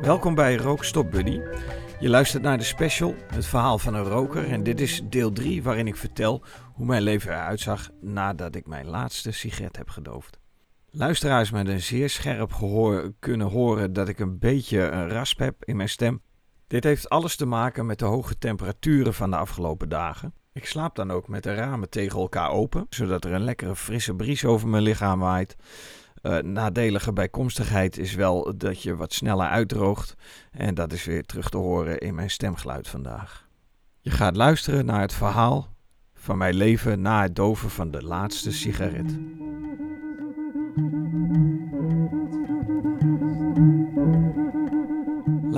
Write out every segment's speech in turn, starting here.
Welkom bij Rookstop Buddy. Je luistert naar de special, het verhaal van een roker. En dit is deel 3 waarin ik vertel hoe mijn leven eruit zag nadat ik mijn laatste sigaret heb gedoofd. Luisteraars met een zeer scherp gehoor kunnen horen dat ik een beetje een rasp heb in mijn stem. Dit heeft alles te maken met de hoge temperaturen van de afgelopen dagen. Ik slaap dan ook met de ramen tegen elkaar open, zodat er een lekkere frisse bries over mijn lichaam waait. Uh, nadelige bijkomstigheid is wel dat je wat sneller uitdroogt. En dat is weer terug te horen in mijn stemgeluid vandaag. Je gaat luisteren naar het verhaal van mijn leven na het doven van de laatste sigaret.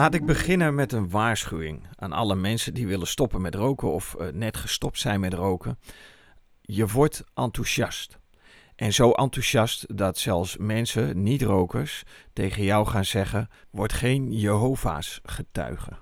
Laat ik beginnen met een waarschuwing aan alle mensen die willen stoppen met roken of uh, net gestopt zijn met roken. Je wordt enthousiast. En zo enthousiast dat zelfs mensen, niet-rokers, tegen jou gaan zeggen: word geen Jehovah's getuige.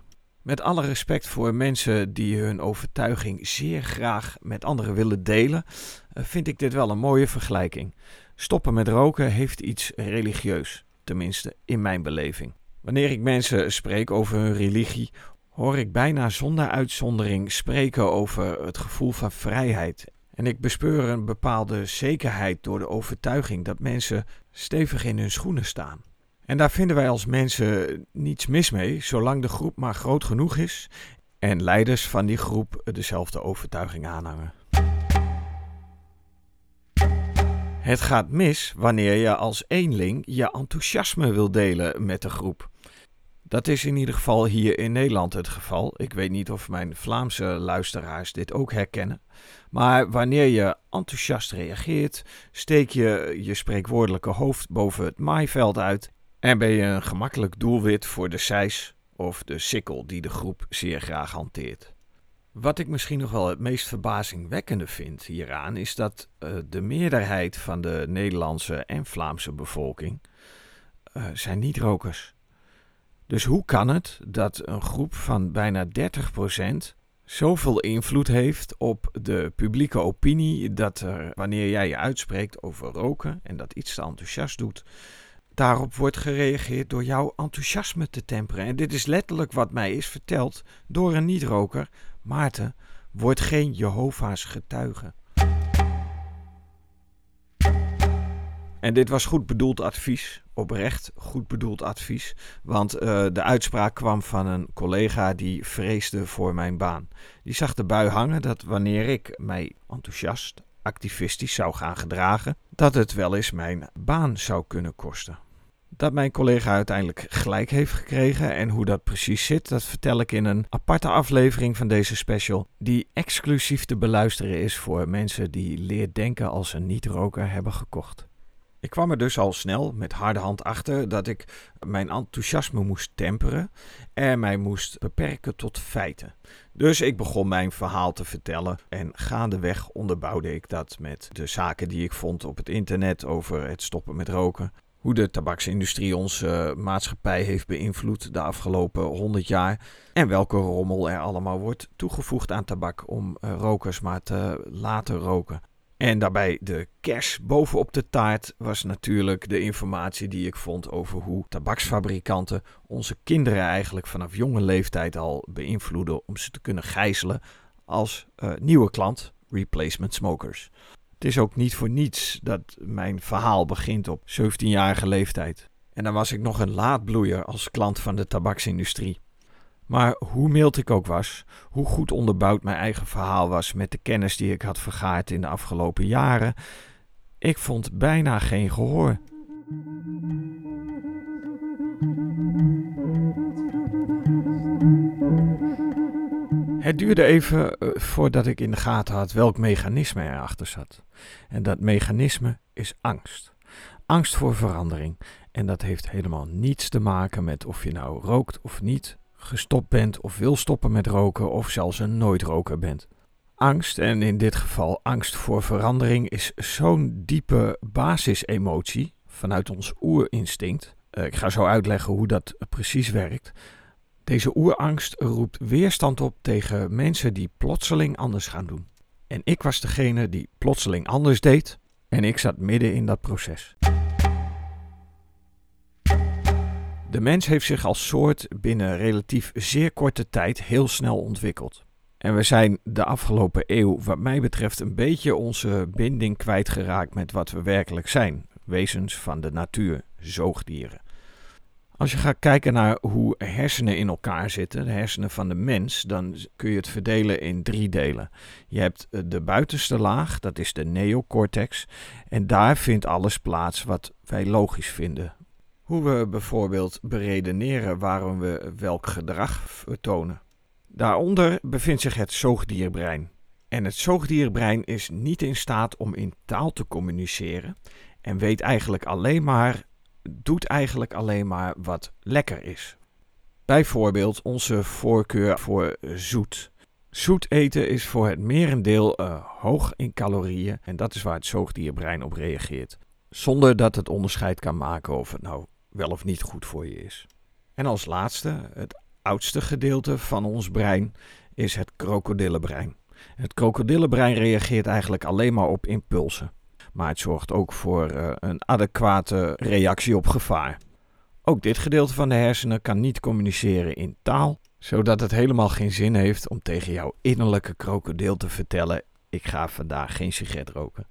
Met alle respect voor mensen die hun overtuiging zeer graag met anderen willen delen, eh, vind ik dit wel een mooie vergelijking. Stoppen met roken heeft iets religieus, tenminste in mijn beleving. Wanneer ik mensen spreek over hun religie, hoor ik bijna zonder uitzondering spreken over het gevoel van vrijheid en ik bespeur een bepaalde zekerheid door de overtuiging dat mensen stevig in hun schoenen staan. En daar vinden wij als mensen niets mis mee, zolang de groep maar groot genoeg is en leiders van die groep dezelfde overtuiging aanhangen. Het gaat mis wanneer je als eenling je enthousiasme wil delen met de groep. Dat is in ieder geval hier in Nederland het geval. Ik weet niet of mijn Vlaamse luisteraars dit ook herkennen. Maar wanneer je enthousiast reageert, steek je je spreekwoordelijke hoofd boven het maaiveld uit en ben je een gemakkelijk doelwit voor de seis of de sikkel die de groep zeer graag hanteert. Wat ik misschien nog wel het meest verbazingwekkende vind hieraan is dat uh, de meerderheid van de Nederlandse en Vlaamse bevolking uh, zijn niet-rokers. Dus hoe kan het dat een groep van bijna 30% zoveel invloed heeft op de publieke opinie dat er, wanneer jij je uitspreekt over roken en dat iets te enthousiast doet, daarop wordt gereageerd door jouw enthousiasme te temperen. En dit is letterlijk wat mij is verteld door een niet-roker. Maarten, word geen Jehovah's getuige. En dit was goed bedoeld advies, oprecht goed bedoeld advies. Want uh, de uitspraak kwam van een collega die vreesde voor mijn baan. Die zag de bui hangen dat wanneer ik mij enthousiast, activistisch zou gaan gedragen, dat het wel eens mijn baan zou kunnen kosten. Dat mijn collega uiteindelijk gelijk heeft gekregen en hoe dat precies zit, dat vertel ik in een aparte aflevering van deze special, die exclusief te beluisteren is voor mensen die leer denken als een niet-roker hebben gekocht. Ik kwam er dus al snel met harde hand achter dat ik mijn enthousiasme moest temperen en mij moest beperken tot feiten. Dus ik begon mijn verhaal te vertellen en gaandeweg onderbouwde ik dat met de zaken die ik vond op het internet over het stoppen met roken. Hoe de tabaksindustrie onze maatschappij heeft beïnvloed de afgelopen 100 jaar. En welke rommel er allemaal wordt toegevoegd aan tabak om eh, rokers maar te laten roken. En daarbij de kers bovenop de taart was natuurlijk de informatie die ik vond over hoe tabaksfabrikanten onze kinderen eigenlijk vanaf jonge leeftijd al beïnvloeden om ze te kunnen gijzelen als uh, nieuwe klant, replacement smokers. Het is ook niet voor niets dat mijn verhaal begint op 17-jarige leeftijd. En dan was ik nog een laadbloeier als klant van de tabaksindustrie. Maar hoe mild ik ook was, hoe goed onderbouwd mijn eigen verhaal was met de kennis die ik had vergaard in de afgelopen jaren, ik vond bijna geen gehoor. Het duurde even eh, voordat ik in de gaten had welk mechanisme erachter zat. En dat mechanisme is angst. Angst voor verandering. En dat heeft helemaal niets te maken met of je nou rookt of niet, gestopt bent of wil stoppen met roken of zelfs een nooitroker bent. Angst, en in dit geval angst voor verandering, is zo'n diepe basisemotie vanuit ons oerinstinct. Uh, ik ga zo uitleggen hoe dat precies werkt. Deze oerangst roept weerstand op tegen mensen die plotseling anders gaan doen. En ik was degene die plotseling anders deed en ik zat midden in dat proces. De mens heeft zich als soort binnen relatief zeer korte tijd heel snel ontwikkeld. En we zijn de afgelopen eeuw, wat mij betreft, een beetje onze binding kwijtgeraakt met wat we werkelijk zijn: wezens van de natuur, zoogdieren. Als je gaat kijken naar hoe hersenen in elkaar zitten, de hersenen van de mens, dan kun je het verdelen in drie delen. Je hebt eh, de buitenste laag, dat is de neocortex, en daar vindt alles plaats wat wij logisch vinden. Hoe we bijvoorbeeld beredeneren waarom we welk gedrag vertonen. Daaronder bevindt zich het zoogdierbrein. En het zoogdierbrein is niet in staat om in taal te communiceren en weet eigenlijk alleen maar, doet eigenlijk alleen maar wat lekker is. Bijvoorbeeld onze voorkeur voor zoet. Zoet eten is voor het merendeel uh, hoog in calorieën en dat is waar het zoogdierbrein op reageert. Zonder dat het onderscheid kan maken of het nou wel of niet goed voor je is. En als laatste, het oudste gedeelte van ons brein is het krokodillenbrein. Het krokodillenbrein reageert eigenlijk alleen maar op impulsen. Maar het zorgt ook voor uh, een adequate reactie op gevaar. Ook dit gedeelte van de hersenen kan niet communiceren in taal, zodat het helemaal geen zin heeft om tegen jouw innerlijke krokodil te vertellen: ik ga vandaag geen sigaret roken.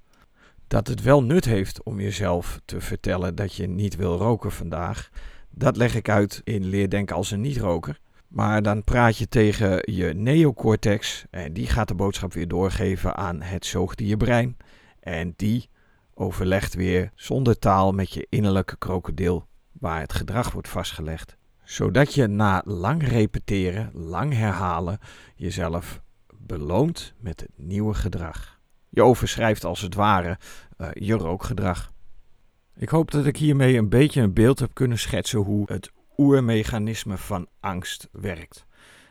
Dat het wel nut heeft om jezelf te vertellen dat je niet wil roken vandaag, dat leg ik uit in Leerdenken als een niet-roker. Maar dan praat je tegen je neocortex en die gaat de boodschap weer doorgeven aan het zoogdierbrein. En die overlegt weer zonder taal met je innerlijke krokodil waar het gedrag wordt vastgelegd. Zodat je na lang repeteren, lang herhalen, jezelf beloont met het nieuwe gedrag. Je overschrijft als het ware uh, je rookgedrag. Ik hoop dat ik hiermee een beetje een beeld heb kunnen schetsen hoe het oermechanisme van angst werkt.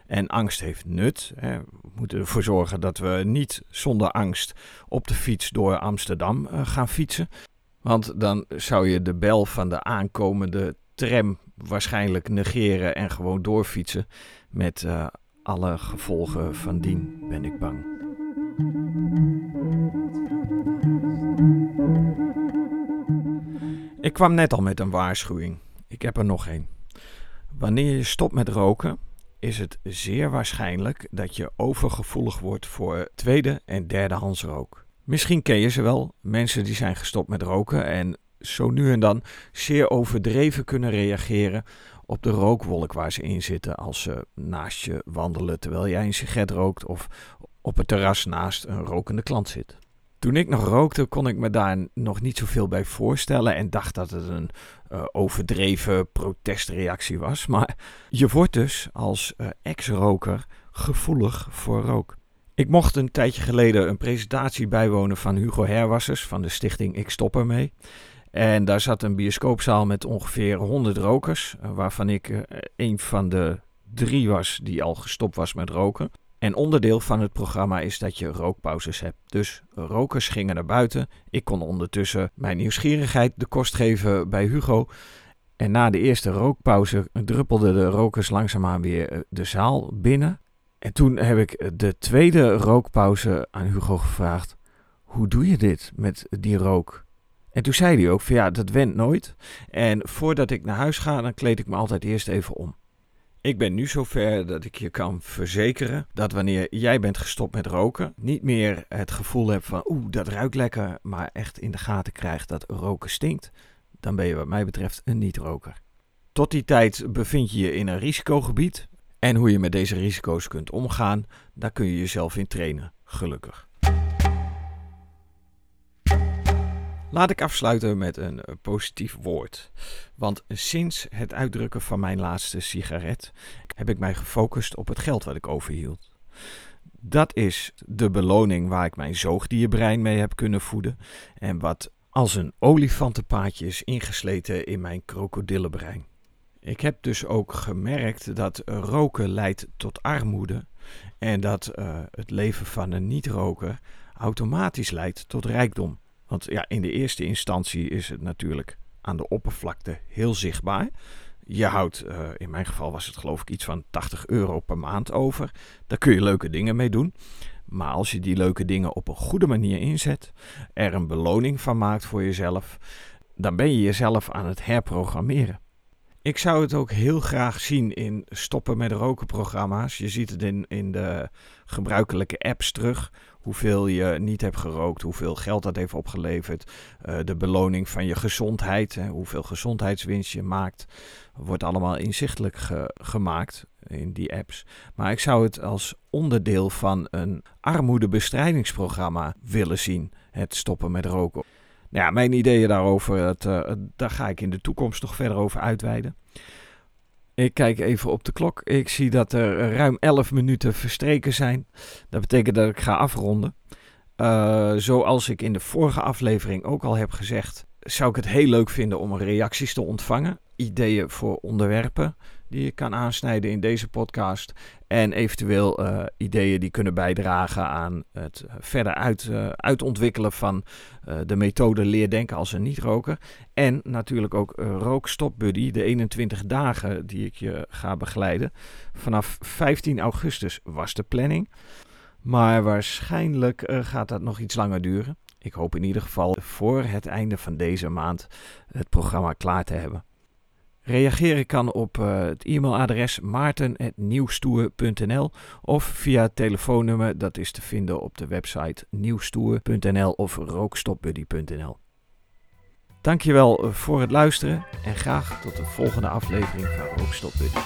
En angst heeft nut. Hè. We moeten ervoor zorgen dat we niet zonder angst op de fiets door Amsterdam uh, gaan fietsen. Want dan zou je de bel van de aankomende tram waarschijnlijk negeren en gewoon doorfietsen. Met uh, alle gevolgen van dien, ben ik bang. Ik kwam net al met een waarschuwing. Ik heb er nog één. Wanneer je stopt met roken, is het zeer waarschijnlijk dat je overgevoelig wordt voor tweede en derdehands rook. Misschien ken je ze wel, mensen die zijn gestopt met roken en zo nu en dan zeer overdreven kunnen reageren op de rookwolk waar ze in zitten als ze naast je wandelen terwijl jij een sigaret rookt of op het terras naast een rokende klant zit. Toen ik nog rookte, kon ik me daar nog niet zoveel bij voorstellen en dacht dat het een uh, overdreven protestreactie was. Maar je wordt dus als uh, ex-roker gevoelig voor rook. Ik mocht een tijdje geleden een presentatie bijwonen van Hugo Herwassers van de stichting Ik Stop Ermee. En daar zat een bioscoopzaal met ongeveer 100 rokers, uh, waarvan ik een van de drie was die al gestopt was met roken. En onderdeel van het programma is dat je rookpauzes hebt. Dus rokers gingen naar buiten. Ik kon ondertussen mijn nieuwsgierigheid de kost geven bij Hugo. En na de eerste rookpauze druppelden de rokers langzaamaan weer eh, de zaal binnen. En toen heb ik de tweede rookpauze aan Hugo gevraagd: Hoe doe je dit met die rook? En toen zei hij ook: ja, dat went nooit. En voordat ik naar huis ga, dan kleed ik me altijd eerst even om. Ik ben nu zover dat ik je kan verzekeren dat wanneer jij bent gestopt met roken, niet meer het gevoel hebt van oeh, dat ruikt lekker, maar echt in de gaten krijgt dat roken stinkt, dan ben je wat mij betreft een niet-roker. Tot die tijd bevind je je in een risicogebied en hoe je met deze risico's kunt omgaan, daar kun je jezelf in trainen, gelukkig. Laat ik afsluiten met een eh, positief woord. Want sinds het uitdrukken van mijn laatste sigaret heb ik mij gefocust op het geld wat ik overhield. Dat is de beloning waar ik mijn zoogdierbrein mee heb kunnen voeden en wat als een olifantenpaadje is ingesleten in mijn krokodillenbrein. Ik heb dus ook gemerkt dat roken leidt tot armoede en dat uh, het leven van een niet-roker automatisch leidt tot rijkdom. Want ja, in de eerste instantie is het natuurlijk aan de oppervlakte heel zichtbaar. Je houdt, uh, in mijn geval was het geloof ik iets van 80 euro per maand over. Daar kun je leuke dingen mee doen. Maar als je die leuke dingen op een goede manier inzet, er een beloning van maakt voor jezelf, dan ben je jezelf aan het herprogrammeren. Ik zou het ook heel graag zien in stoppen met roken programma's. Je ziet het in, in de gebruikelijke apps terug. Hoeveel je niet hebt gerookt, hoeveel geld dat heeft opgeleverd. Uh, de beloning van je gezondheid, hè, hoeveel gezondheidswinst je maakt. Wordt allemaal inzichtelijk gemaakt in die apps. Maar ik zou het als onderdeel van een armoedebestrijdingsprogramma willen zien. Het stoppen met roken. Nou ja, mijn ideeën daarover, uh, daar ga ik in de toekomst nog verder over uitweiden. Ik kijk even op de klok. Ik zie dat er ruim 11 minuten verstreken zijn. Dat betekent dat ik ga afronden. Uh, zoals ik in de vorige aflevering ook al heb gezegd, zou ik het heel leuk vinden om reacties te ontvangen. Ideeën voor onderwerpen die je kan aansnijden in deze podcast. En eventueel uh, ideeën die kunnen bijdragen aan het verder uit, uh, uitontwikkelen van uh, de methode leerdenken als een niet-roker. En natuurlijk ook Rookstop Buddy, de 21 dagen die ik je ga begeleiden. Vanaf 15 augustus was de planning. Maar waarschijnlijk gaat dat nog iets langer duren. Ik hoop in ieder geval voor het einde van deze maand het programma klaar te hebben. Reageren kan op uh, het e-mailadres maarten.nieuwstoer.nl of via het telefoonnummer dat is te vinden op de website nieuwstoer.nl of rookstopbuddy.nl. Dankjewel voor het luisteren en graag tot de volgende aflevering van Rookstop Buddy.